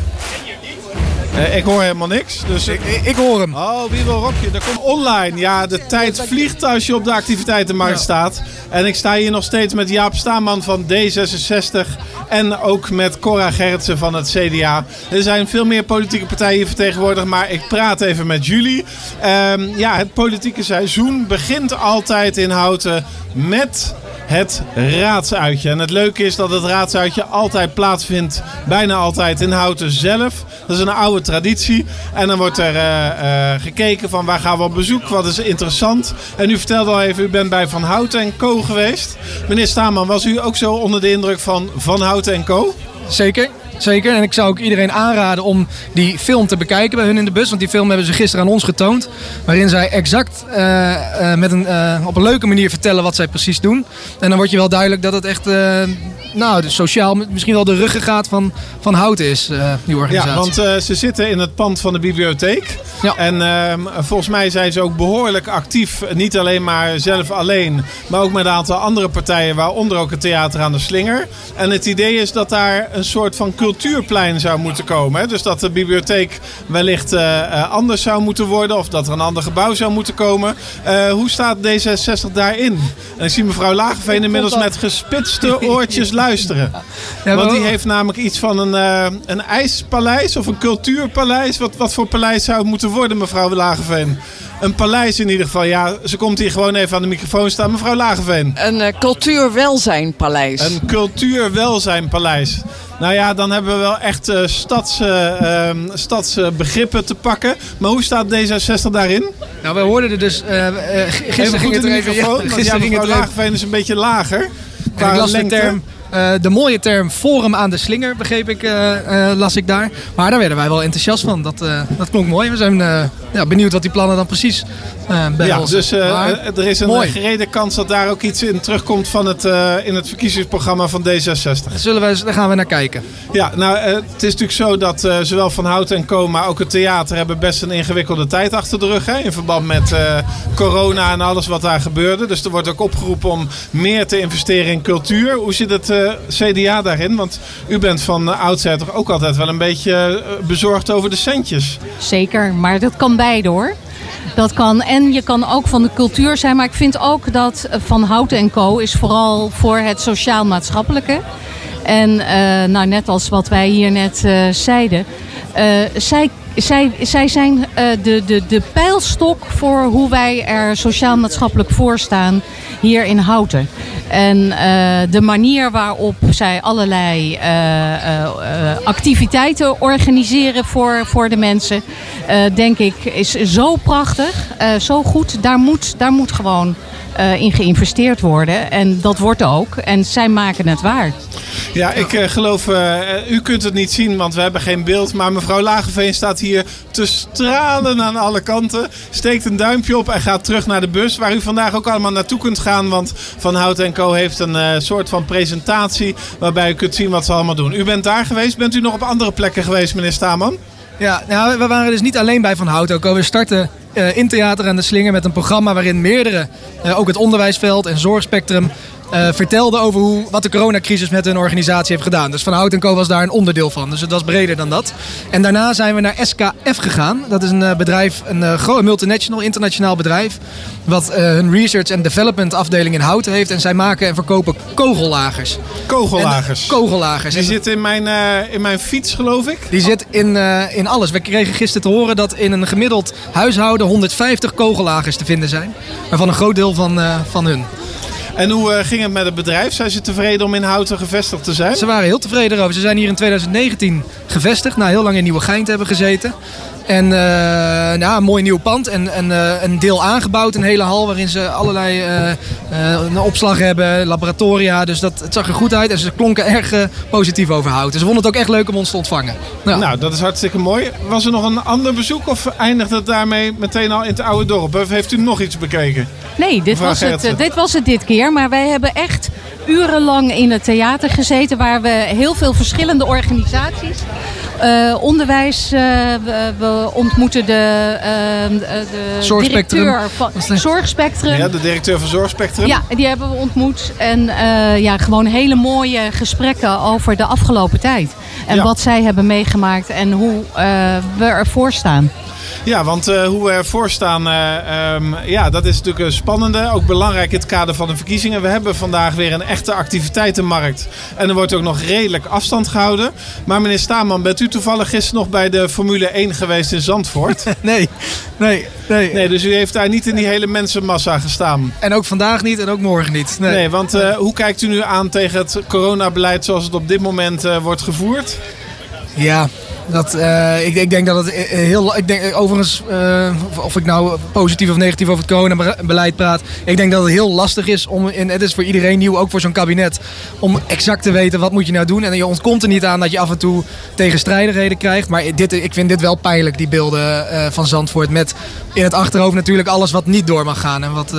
Uh, ik hoor helemaal niks. Dus ik, ik, hoor hem. Oh, wie wil rokje? Dat komt online. Ja, de tijd vliegt als je op de activiteitenmarkt staat. En ik sta hier nog steeds met Jaap Staanman van D66. En ook met Cora Gerritsen van het CDA. Er zijn veel meer politieke partijen hier vertegenwoordigd. Maar ik praat even met jullie. Um, ja, het politieke seizoen begint altijd in Houten met het raadsuitje. En het leuke is dat het raadsuitje altijd plaatsvindt, bijna altijd in Houten zelf. Dat is een oude traditie. En dan wordt er uh, uh, gekeken van waar gaan we op bezoek, wat is interessant. En u vertelde al even, u bent bij Van Houten en Co geweest. Meneer Staman, was u ook zo onder de indruk van Van Houten en Co? Zeker. Zeker. En ik zou ook iedereen aanraden om die film te bekijken bij hun in de bus. Want die film hebben ze gisteren aan ons getoond. Waarin zij exact uh, uh, met een, uh, op een leuke manier vertellen wat zij precies doen. En dan wordt je wel duidelijk dat het echt nou, de sociaal misschien wel de ruggengraat van, van Houten is, die organisatie. Ja, want ze zitten in het pand van de bibliotheek. Ja. En ehm, volgens mij zijn ze ook behoorlijk actief. Niet alleen maar zelf alleen. Maar ook met een aantal andere partijen. Waaronder ook het Theater aan de Slinger. En het idee is dat daar een soort van cultuurplein zou moeten komen. Hè? Dus dat de bibliotheek wellicht uh, anders zou moeten worden. Of dat er een ander gebouw zou moeten komen. Hoe staat D66 daarin? En ik zie mevrouw Lagerveen inmiddels met gespitste oortjes luisteren. Ja, Want die heeft namelijk iets van een, uh, een ijspaleis of een cultuurpaleis. Wat, wat voor paleis zou het moeten worden, mevrouw Lagerveen? Een paleis in ieder geval. Ja, ze komt hier gewoon even aan de microfoon staan. Mevrouw Lagerveen. Een uh, cultuurwelzijnpaleis. Een cultuurwelzijnpaleis. Nou ja, dan hebben we wel echt uh, stads, uh, um, stadsbegrippen te pakken. Maar hoe staat D66 daarin? Nou, we hoorden er dus... Uh, gisteren even goed in de microfoon, ja, gisteren ging het Lagerveen is een beetje lager. Qua ik las de term uh, de mooie term Forum aan de Slinger, begreep ik, uh, uh, las ik daar. Maar daar werden wij wel enthousiast van. Dat, dat klonk mooi. We zijn ja, benieuwd wat die plannen dan precies bij ja, Dus er is een mooi. gerede kans dat daar ook iets in terugkomt van het, in het verkiezingsprogramma van D66. Zullen we, daar gaan we naar kijken. Ja, nou, het is natuurlijk zo dat zowel Van Hout en Co, maar ook het theater hebben best een ingewikkelde tijd achter de rug. Hè, in verband met corona en alles wat daar gebeurde. Dus er wordt ook opgeroepen om meer te investeren in cultuur. Hoe zit het CDA daarin? Want u bent van oudsher toch ook altijd wel een beetje bezorgd over de centjes. Zeker, maar dat kan beide hoor. Dat kan. En je kan ook van de cultuur zijn. Maar ik vind ook dat Van Houten en Co. is vooral voor het sociaal-maatschappelijke. En uh, nou, net als wat wij hier net uh, zeiden. zij, zij, zij zijn de, de, de pijlstok voor hoe wij er sociaal-maatschappelijk voor staan hier in Houten. En de manier waarop zij allerlei activiteiten organiseren voor, voor de mensen, denk ik, is zo prachtig, zo goed. Daar moet, daar moet gewoon uh, in geïnvesteerd worden. En dat wordt ook. En zij maken het waar. Ja, ik uh, geloof, uh, u kunt het niet zien, want we hebben geen beeld. Maar mevrouw Lagerveen staat hier te stralen aan alle kanten. Steekt een duimpje op en gaat terug naar de bus. Waar u vandaag ook allemaal naartoe kunt gaan. Want Van Hout Co heeft een soort van presentatie. Waarbij u kunt zien wat ze allemaal doen. U bent daar geweest. Bent u nog op andere plekken geweest, meneer Staman? Ja, nou, we waren dus niet alleen bij Van Hout Co. We starten in Theater aan de Slinger met een programma waarin meerdere, uh, ook het onderwijsveld en zorgspectrum, uh, vertelde over hoe, wat de coronacrisis met hun organisatie heeft gedaan. Dus Van Hout Co was daar een onderdeel van. Dus het was breder dan dat. En daarna zijn we naar SKF gegaan. Dat is een uh, bedrijf, een uh, multinational, internationaal bedrijf. Wat hun research en development afdeling in Houten heeft. En zij maken en verkopen kogellagers. Kogellagers? En, kogellagers. Die zit in mijn, in mijn fiets, geloof ik? Die zit in, in alles. We kregen gisteren te horen dat in een gemiddeld huishouden 150 kogellagers te vinden zijn. Waarvan een groot deel van, van hun. En hoe uh, ging het met het bedrijf? Zijn ze tevreden om in Houten gevestigd te zijn? Ze waren heel tevreden erover. Ze zijn hier in 2019 gevestigd. Na heel lang in Nieuwegein te hebben gezeten. En uh, nou, een mooi nieuw pand en, en uh, een deel aangebouwd, een hele hal waarin ze allerlei uh, een opslag hebben, laboratoria. Dus dat, het zag er goed uit en ze klonken erg positief over Houten. Ze vonden het ook echt leuk om ons te ontvangen. Nou. nou, dat is hartstikke mooi. Was er nog een ander bezoek of eindigt het daarmee meteen al in het oude dorp? Of heeft u nog iets bekeken? Nee, dit was, het, dit was het dit keer. Maar wij hebben echt urenlang in het theater gezeten waar we heel veel verschillende organisaties uh, onderwijs. Uh, we, we, ontmoeten de, uh, de directeur van Zorgspectrum. Ja, de directeur van Zorgspectrum. Ja, die hebben we ontmoet. En ja, gewoon hele mooie gesprekken over de afgelopen tijd. En ja. wat zij hebben meegemaakt en hoe we ervoor staan. Ja, want uh, hoe we ervoor staan, uh, um, ja, dat is natuurlijk een spannende. Ook belangrijk in het kader van de verkiezingen. We hebben vandaag weer een echte activiteitenmarkt. En er wordt ook nog redelijk afstand gehouden. Maar meneer Staman, bent u toevallig gisteren nog bij de Formule 1 geweest in Zandvoort? nee, nee, nee. Nee, dus u heeft daar niet in die hele mensenmassa gestaan. En ook vandaag niet en ook morgen niet. Nee, nee want uh, hoe kijkt u nu aan tegen het coronabeleid zoals het op dit moment wordt gevoerd? Ja, dat, uh, ik, ik, denk dat het heel. Ik denk, overigens, of ik nou positief of negatief over het coronabeleid praat. Ik denk dat het heel lastig is om. En het is voor iedereen nieuw, ook voor zo'n kabinet. Om exact te weten wat moet je nou doen. En je ontkomt er niet aan dat je af en toe tegenstrijdigheden krijgt. Maar dit, ik vind dit wel pijnlijk, die beelden van Zandvoort. Met in het achterhoofd natuurlijk alles wat niet door mag gaan. En wat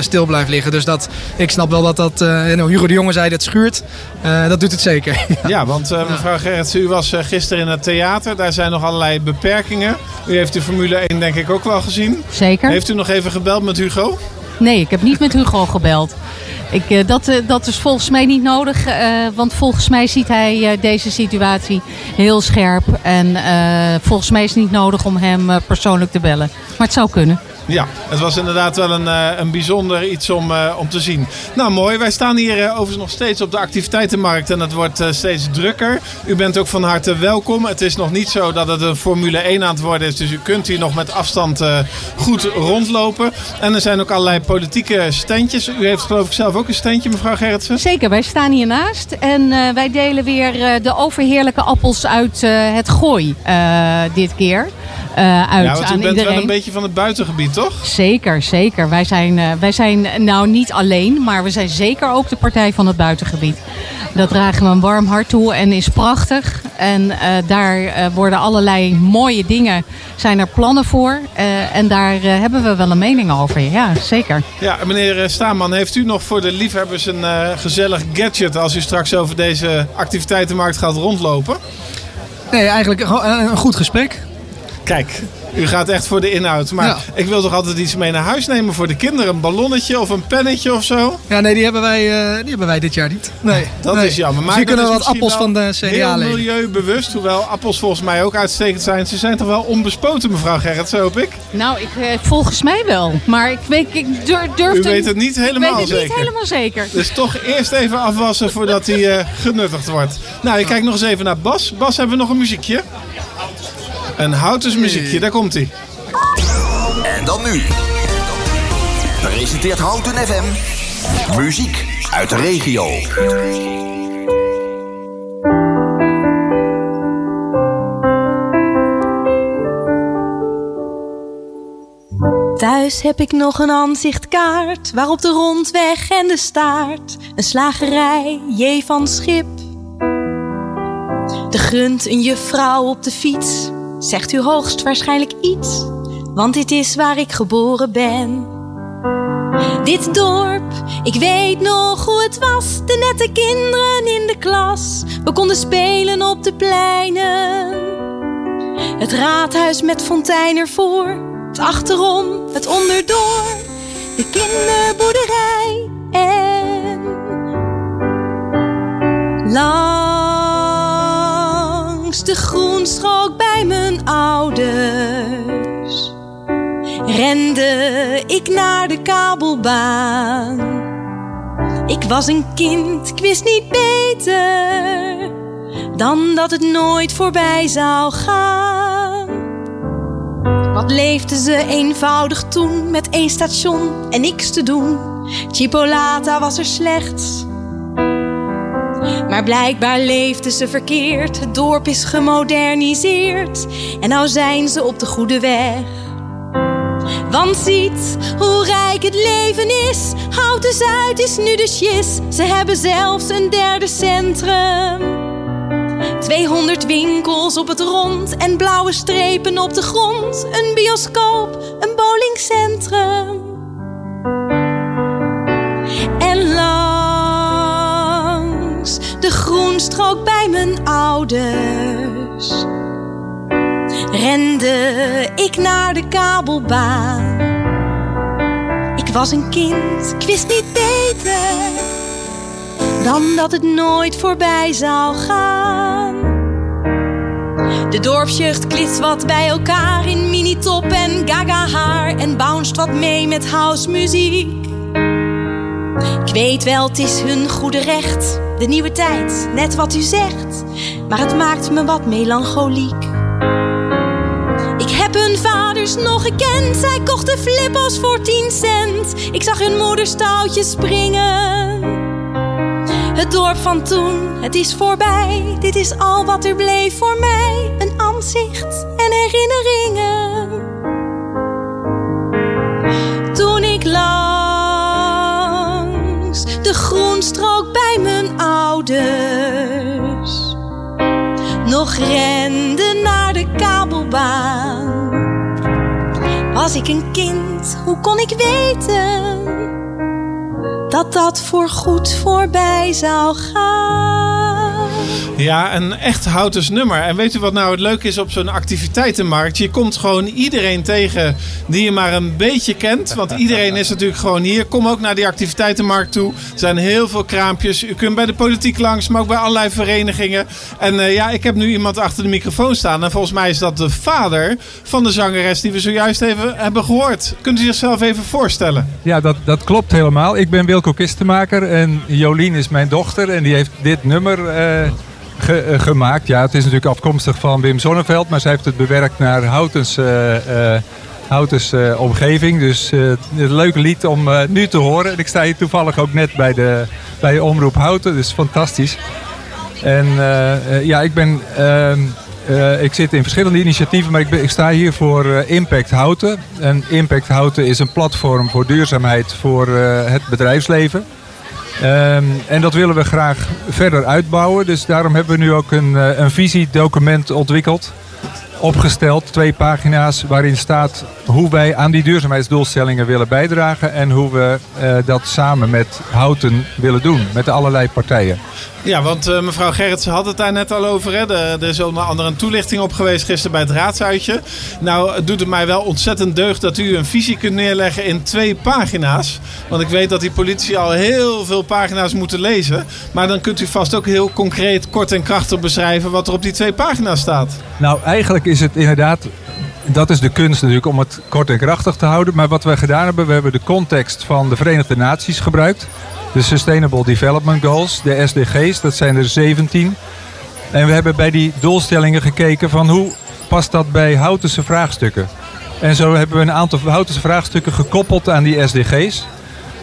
stil blijft liggen. Dus dat, ik snap wel dat dat. Hugo de Jonge zei dat schuurt. dat doet het zeker. ja, want mevrouw Gerrits, u was gisteren in het theater daar zijn nog allerlei beperkingen. U heeft de Formule 1 denk ik ook wel gezien. Zeker. Heeft u nog even gebeld met Hugo? Nee, ik heb niet met Hugo gebeld. Ik, uh, dat, uh, dat is volgens mij niet nodig, uh, want volgens mij ziet hij deze situatie heel scherp. En volgens mij is het niet nodig om hem persoonlijk te bellen. Maar het zou kunnen. Ja, het was inderdaad wel een, uh, een bijzonder iets om, uh, om te zien. Nou, mooi. Wij staan hier uh, overigens nog steeds op de activiteitenmarkt en het wordt steeds drukker. U bent ook van harte welkom. Het is nog niet zo dat het een Formule 1 aan het worden is, dus u kunt hier nog met afstand goed rondlopen. En er zijn ook allerlei politieke standjes. U heeft geloof ik zelf ook een standje, mevrouw Gerritsen? Zeker, wij staan hiernaast en wij delen weer de overheerlijke appels uit het gooi dit keer uh, uit ja, want u bent iedereen. wel een beetje van het buitengebied, toch? Zeker, zeker. Wij zijn, uh, wij zijn nou niet alleen, maar we zijn zeker ook de partij van het buitengebied. Dat dragen we een warm hart toe en is prachtig. En uh, daar worden allerlei mooie dingen, zijn er plannen voor. en daar hebben we wel een mening over. Ja, zeker. Ja, meneer Staanman, heeft u nog voor de liefhebbers een gezellig gadget als u straks over deze activiteitenmarkt gaat rondlopen? Nee, eigenlijk een goed gesprek. Kijk, u gaat echt voor de inhoud. Maar ik wil toch altijd iets mee naar huis nemen voor de kinderen? Een ballonnetje of een pennetje of zo? Ja, nee, die hebben wij, uh, die hebben wij dit jaar niet. Nee, dat nee. is jammer. Maar dus kunnen wat appels van de CDA heel milieubewust, hoewel appels volgens mij ook uitstekend zijn. Ze zijn toch wel onbespoten, mevrouw Gerrit, zo hoop ik? Nou, ik, uh, volgens mij wel. Maar ik, weet, ik durf, durf U weet het niet helemaal ik weet het zeker? niet helemaal zeker. Dus toch eerst even afwassen voordat hij uh, genuttigd wordt. Nou, je kijkt nog eens even naar Bas. Bas, hebben we nog een muziekje? Een houtens muziekje, daar komt hij. En dan nu. Presenteert Houten FM. Muziek uit de regio. Thuis heb ik nog een aanzichtkaart waarop de rondweg en de staart, een slagerij, J van Schip. De grunt een juffrouw op de fiets, zegt u hoogstwaarschijnlijk iets, want dit is waar ik geboren ben. Dit dorp, ik weet nog hoe het was, de nette kinderen in de klas. We konden spelen op de pleinen. Het raadhuis met fontein ervoor, het achterom, het onderdoor, de kinderboerderij en langs de groenstrook bij mijn ouders rende ik naar de kabelbaan. Ik was een kind, ik wist niet beter dan dat het nooit voorbij zou gaan. Wat leefden ze eenvoudig toen met één station en niks te doen. Chipolata was er slechts. Maar blijkbaar leefden ze verkeerd. Het dorp is gemoderniseerd en nou zijn ze op de goede weg. Want ziet hoe rijk het leven is. Houten Zuid is nu de shis. Ze hebben zelfs een derde centrum. 200 winkels op het rond en blauwe strepen op de grond. Een bioscoop, een bowlingcentrum. Groenstrook bij mijn ouders rende ik naar de kabelbaan. Ik was een kind, ik wist niet beter dan dat het nooit voorbij zou gaan. De dorpsjeugd klitst wat bij elkaar in minitop en gaga haar en bounced wat mee met housemuziek. Ik weet wel, het is hun goede recht, de nieuwe tijd, net wat u zegt, maar het maakt me wat melancholiek. Ik heb hun vaders nog gekend, zij kochten flippos voor 10 cent. Ik zag hun moeders touwtjes springen. Het dorp van toen, het is voorbij. Dit is al wat er bleef voor mij. Een aanzicht en herinneringen. Toen ik langs ouders nog rende naar de kabelbaan. Was ik een kind, hoe kon ik weten? dat dat voor goed voorbij zou gaan. Ja, een echt houtens nummer. En weet u wat nou het leuke is op zo'n activiteitenmarkt? Je komt gewoon iedereen tegen die je maar een beetje kent. Want iedereen is natuurlijk gewoon hier. Kom ook naar die activiteitenmarkt toe. Er zijn heel veel kraampjes. U kunt bij de politiek langs, maar ook bij allerlei verenigingen. En uh, ja, ik heb nu iemand achter de microfoon staan. En volgens mij is dat de vader van de zangeres die we zojuist even hebben gehoord. Kunt u zichzelf even voorstellen? Ja, dat, dat klopt helemaal. Ik ben Wilco Kistenmaker en Jolien is mijn dochter. En die heeft dit nummer... Uh, Ge, uh, gemaakt. Ja, het is natuurlijk afkomstig van Wim Zonneveld, maar zij heeft het bewerkt naar Houtens, uh, uh, Houtens omgeving. Dus een leuk lied om nu te horen. En ik sta hier toevallig ook net bij de, bij Omroep Houten, dus fantastisch. En ja, ik ben... ehm, ik zit in verschillende initiatieven, maar ik, ben, ik sta hier voor Impact Houten. En Impact Houten is een platform voor duurzaamheid voor het bedrijfsleven. Um, en dat willen we graag verder uitbouwen. Dus daarom hebben we nu ook een, uh, een visiedocument ontwikkeld. Opgesteld, twee pagina's waarin staat hoe wij aan die duurzaamheidsdoelstellingen willen bijdragen. En hoe we uh, dat samen met Houten willen doen, met allerlei partijen. Ja, want uh, mevrouw Gerritsen had het daar net al over. Hè? Er is onder andere een toelichting op geweest gisteren bij het raadsuitje. Nou, het doet het mij wel ontzettend deugd dat u een visie kunt neerleggen in twee pagina's. Want ik weet dat die politie al heel veel pagina's moeten lezen. Maar dan kunt u vast ook heel concreet, kort en krachtig beschrijven wat er op die twee pagina's staat. Nou, eigenlijk is het inderdaad dat is de kunst natuurlijk om het kort en krachtig te houden. Maar wat we gedaan hebben, we hebben de context van de Verenigde Naties gebruikt. De Sustainable Development Goals, de SDG's, dat zijn er 17. En we hebben bij die doelstellingen gekeken van hoe past dat bij Houtense vraagstukken. En zo hebben we een aantal Houtense vraagstukken gekoppeld aan die SDG's.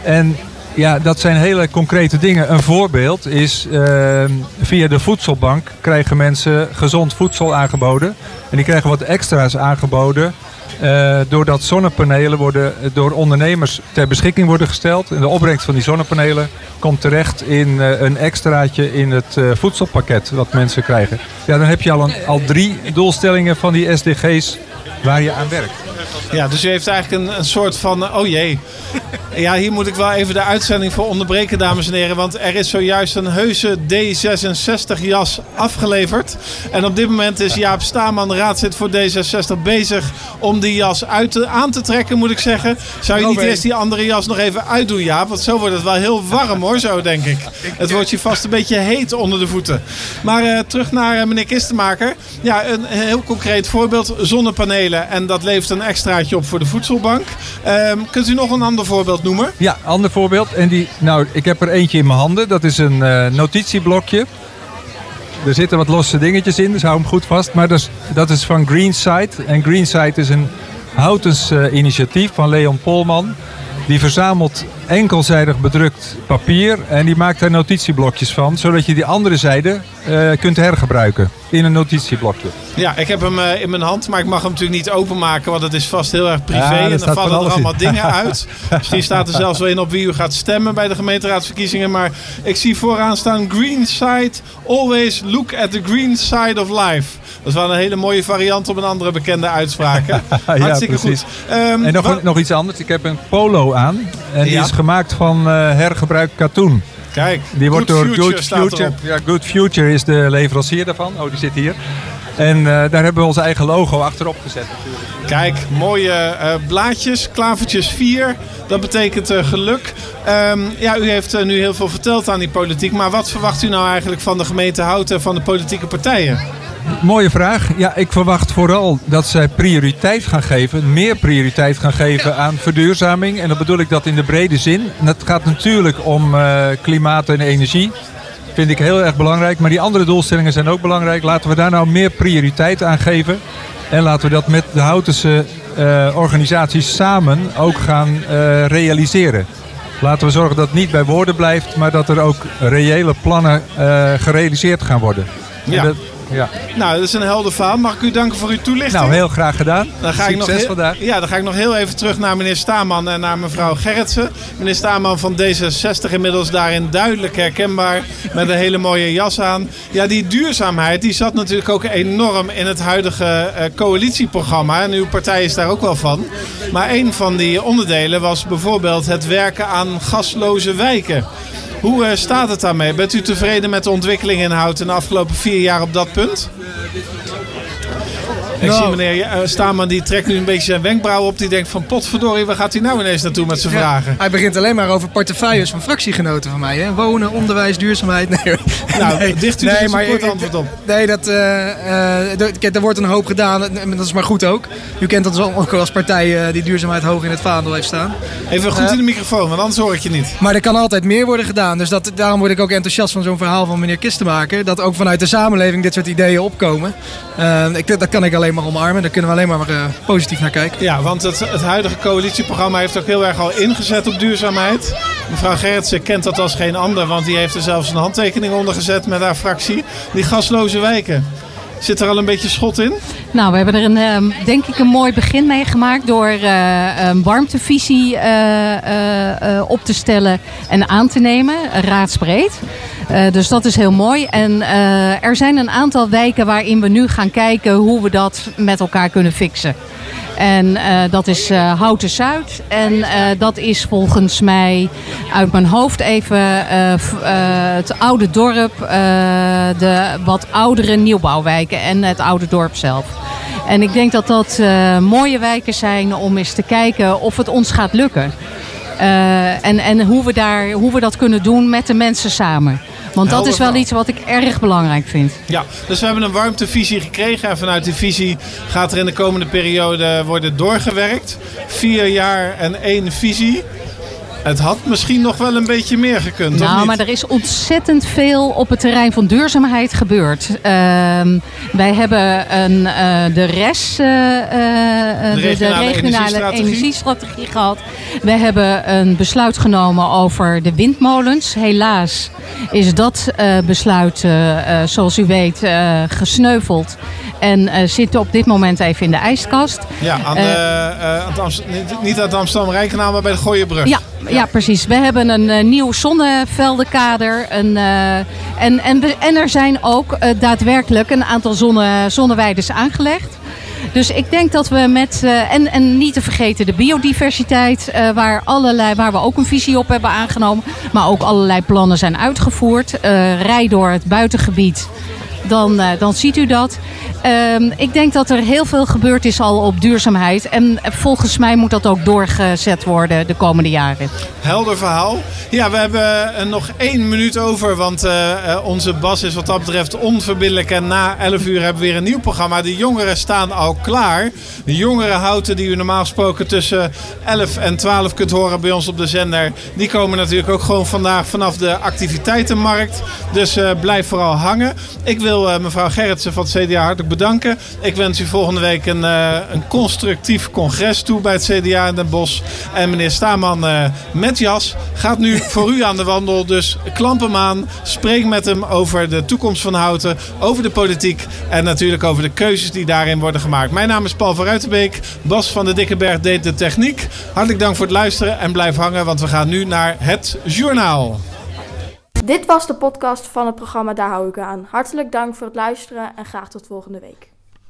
En ja, dat zijn hele concrete dingen. Een voorbeeld is uh, via de voedselbank krijgen mensen gezond voedsel aangeboden. En die krijgen wat extra's aangeboden. Uh, doordat zonnepanelen worden door ondernemers ter beschikking worden gesteld. En de opbrengst van die zonnepanelen komt terecht in uh, een extraatje in het uh, voedselpakket wat mensen krijgen. Ja, dan heb je al, een, al drie doelstellingen van die SDG's waar je aan werkt. Ja, dus u heeft eigenlijk een, een soort van, oh jee. Ja, hier moet ik wel even de uitzending voor onderbreken, dames en heren. Want er is zojuist een heuse D66-jas afgeleverd. En op dit moment is Jaap Staman, raadslid voor D66, bezig om die jas uit te, aan te trekken, moet ik zeggen. Zou je niet eerst die andere jas nog even uitdoen, Jaap? Want zo wordt het wel heel warm hoor, zo denk ik. Het wordt je vast een beetje heet onder de voeten. Maar uh, terug naar uh, meneer Kistenmaker. Ja, een heel concreet voorbeeld. Zonnepanelen. En dat levert een extraatje op voor de voedselbank. Um, kunt u nog een ander voorbeeld noemen? Ja, ander voorbeeld. En die, nou, ik heb er eentje in mijn handen. Dat is een uh, notitieblokje. Er zitten wat losse dingetjes in, dus hou hem goed vast. Maar dat is, dat is van Greenside. En Greenside is een houtens uh, initiatief van Leon Polman. Die verzamelt enkelzijdig bedrukt papier en die maakt daar notitieblokjes van, zodat je die andere zijde uh, kunt hergebruiken in een notitieblokje. Ja, ik heb hem uh, in mijn hand, maar ik mag hem natuurlijk niet openmaken, want het is vast heel erg privé. Ja, en dan vallen er allemaal in. dingen uit. Misschien staat er zelfs wel in op wie u gaat stemmen bij de gemeenteraadsverkiezingen. Maar ik zie vooraan staan green side, always look at the green side of life. Dat is wel een hele mooie variant op een andere bekende uitspraak. Hartstikke ja, goed. Um, en nog, nog iets anders. Ik heb een polo aan. En die is gemaakt van uh, hergebruikt katoen. Kijk, die wordt door Future Good Future. Ja, Good Future is de leverancier daarvan. Oh, die zit hier. En uh, daar hebben we ons eigen logo achterop gezet natuurlijk. Kijk, mooie uh, blaadjes, klavertjes 4. Dat betekent uh, geluk. Um, ja, u heeft nu heel veel verteld aan die politiek. Maar wat verwacht u nou eigenlijk van de gemeente Houten en van de politieke partijen? Mooie vraag. Ja, ik verwacht vooral dat zij prioriteit gaan geven, meer prioriteit gaan geven aan verduurzaming. En dan bedoel ik dat in de brede zin. En dat gaat natuurlijk om uh, klimaat en energie. Vind ik heel erg belangrijk. Maar die andere doelstellingen zijn ook belangrijk. Laten we daar nou meer prioriteit aan geven. En laten we dat met de Houtense uh, organisaties samen ook gaan uh, realiseren. Laten we zorgen dat het niet bij woorden blijft, maar dat er ook reële plannen gerealiseerd gaan worden. Ja. Ja. Nou, dat is een helder verhaal. Mag ik u danken voor uw toelichting? Nou, heel graag gedaan. Dan ga Succes ik nog heel, vandaag. Ja, dan ga ik nog heel even terug naar meneer Staman en naar mevrouw Gerritsen. Meneer Staman van D66 inmiddels daarin duidelijk herkenbaar met een hele mooie jas aan. Ja, die duurzaamheid die zat natuurlijk ook enorm in het huidige uh, coalitieprogramma. En uw partij is daar ook wel van. Maar een van die onderdelen was bijvoorbeeld het werken aan gasloze wijken. Hoe uh, staat het daarmee? Bent u tevreden met de ontwikkeling in Houten de afgelopen vier jaar op dat punt? Ik Nou. zie meneer uh, Staman, die trekt nu een beetje zijn wenkbrauw op. Die denkt van potverdorie, waar gaat hij nou ineens naartoe met zijn vragen? Hij begint alleen maar over portefeuilles van fractiegenoten van mij. Hè? Wonen, onderwijs, duurzaamheid. Nee, Nou, dicht u eens een kort antwoord op. Nee, dat, eh, eh, kijk, er wordt een hoop gedaan. En Dat is maar goed ook. U kent dat ook als partij eh, die duurzaamheid hoog in het vaandel heeft staan. Even goed Eh, in de microfoon, want anders hoor ik je niet. Maar er kan altijd meer worden gedaan. Dus dat, daarom word ik ook enthousiast van zo'n verhaal van meneer Kistenmaker. Dat ook vanuit de samenleving dit soort ideeën opkomen. Eh, ik, dat kan ik alleen maar omarmen. Daar kunnen we alleen maar eh, positief naar kijken. Ja, want het, het huidige coalitieprogramma heeft ook heel erg al ingezet op duurzaamheid. Mevrouw Gerritsen kent dat als geen ander, want die heeft er zelfs een handtekening onder gezet met haar fractie. Die gasloze wijken. Zit er al een beetje schot in? Nou, we hebben er een, ehm, denk ik een mooi begin mee gemaakt door eh, een warmtevisie eh, eh, eh, op te stellen en aan te nemen, raadsbreed. Eh, dus dat is heel mooi. En eh, er zijn een aantal wijken waarin we nu gaan kijken hoe we dat met elkaar kunnen fixen. En eh, dat is Houten Zuid. En dat is volgens mij uit mijn hoofd even het oude dorp, de wat oudere nieuwbouwwijken en het oude dorp zelf. En ik denk dat dat mooie wijken zijn om eens te kijken of het ons gaat lukken. En en hoe, we daar, hoe we dat kunnen doen met de mensen samen. Want dat is wel iets wat ik erg belangrijk vind. Ja, dus we hebben een warmtevisie gekregen. En vanuit die visie gaat er in de komende periode worden doorgewerkt. Vier jaar en één visie. Het had misschien nog wel een beetje meer gekund. Nou, maar er is ontzettend veel op het terrein van duurzaamheid gebeurd. Ehm, wij hebben een, uh, de RES, uh, de, regionale, de regionale energiestrategie. gehad. We hebben een besluit genomen over de windmolens. Helaas is dat besluit, zoals u weet, gesneuveld. En zit op dit moment even in de ijskast. Ja, aan de, aan het niet aan de Amsterdam-Rijnkanaal, maar bij de Gooienbrug. Ja, ja, precies. We hebben een uh, nieuw zonneveldenkader. Een, uh, en, en, en er zijn ook uh, daadwerkelijk een aantal zonne, zonneweiders aangelegd. Dus ik denk dat we met, en, en niet te vergeten de biodiversiteit, waar, allerlei, waar we ook een visie op hebben aangenomen, maar ook allerlei plannen zijn uitgevoerd. rij door het buitengebied dan, dan ziet u dat. Um, ik denk dat er heel veel gebeurd is al op duurzaamheid. En volgens mij moet dat ook doorgezet worden de komende jaren. Helder verhaal. Ja, we hebben nog één minuut over. Want uh, onze Bas is wat dat betreft onverbiddelijk. En na 11 uur hebben we weer een nieuw programma. De jongeren staan al klaar. De jongerenhouten die u normaal gesproken tussen 11 en 12 kunt horen bij ons op de zender. Die komen natuurlijk ook gewoon vandaag vanaf de activiteitenmarkt. Dus blijf vooral hangen. Ik wil mevrouw Gerritsen van het CDA hartelijk bedanken. Ik wens u volgende week een, uh, een constructief congres toe bij het CDA in Den Bosch. En meneer Staman uh, met jas gaat nu voor u aan de wandel. Dus klamp hem aan. Spreek met hem over de toekomst van Houten. Over de politiek. En natuurlijk over de keuzes die daarin worden gemaakt. Mijn naam is Paul van Ruitenbeek. Bas van de Dikkeberg deed de techniek. Hartelijk dank voor het luisteren. En blijf hangen, want we gaan nu naar het journaal. Dit was de podcast van het programma Daar hou ik aan. Hartelijk dank voor het luisteren en graag tot volgende week.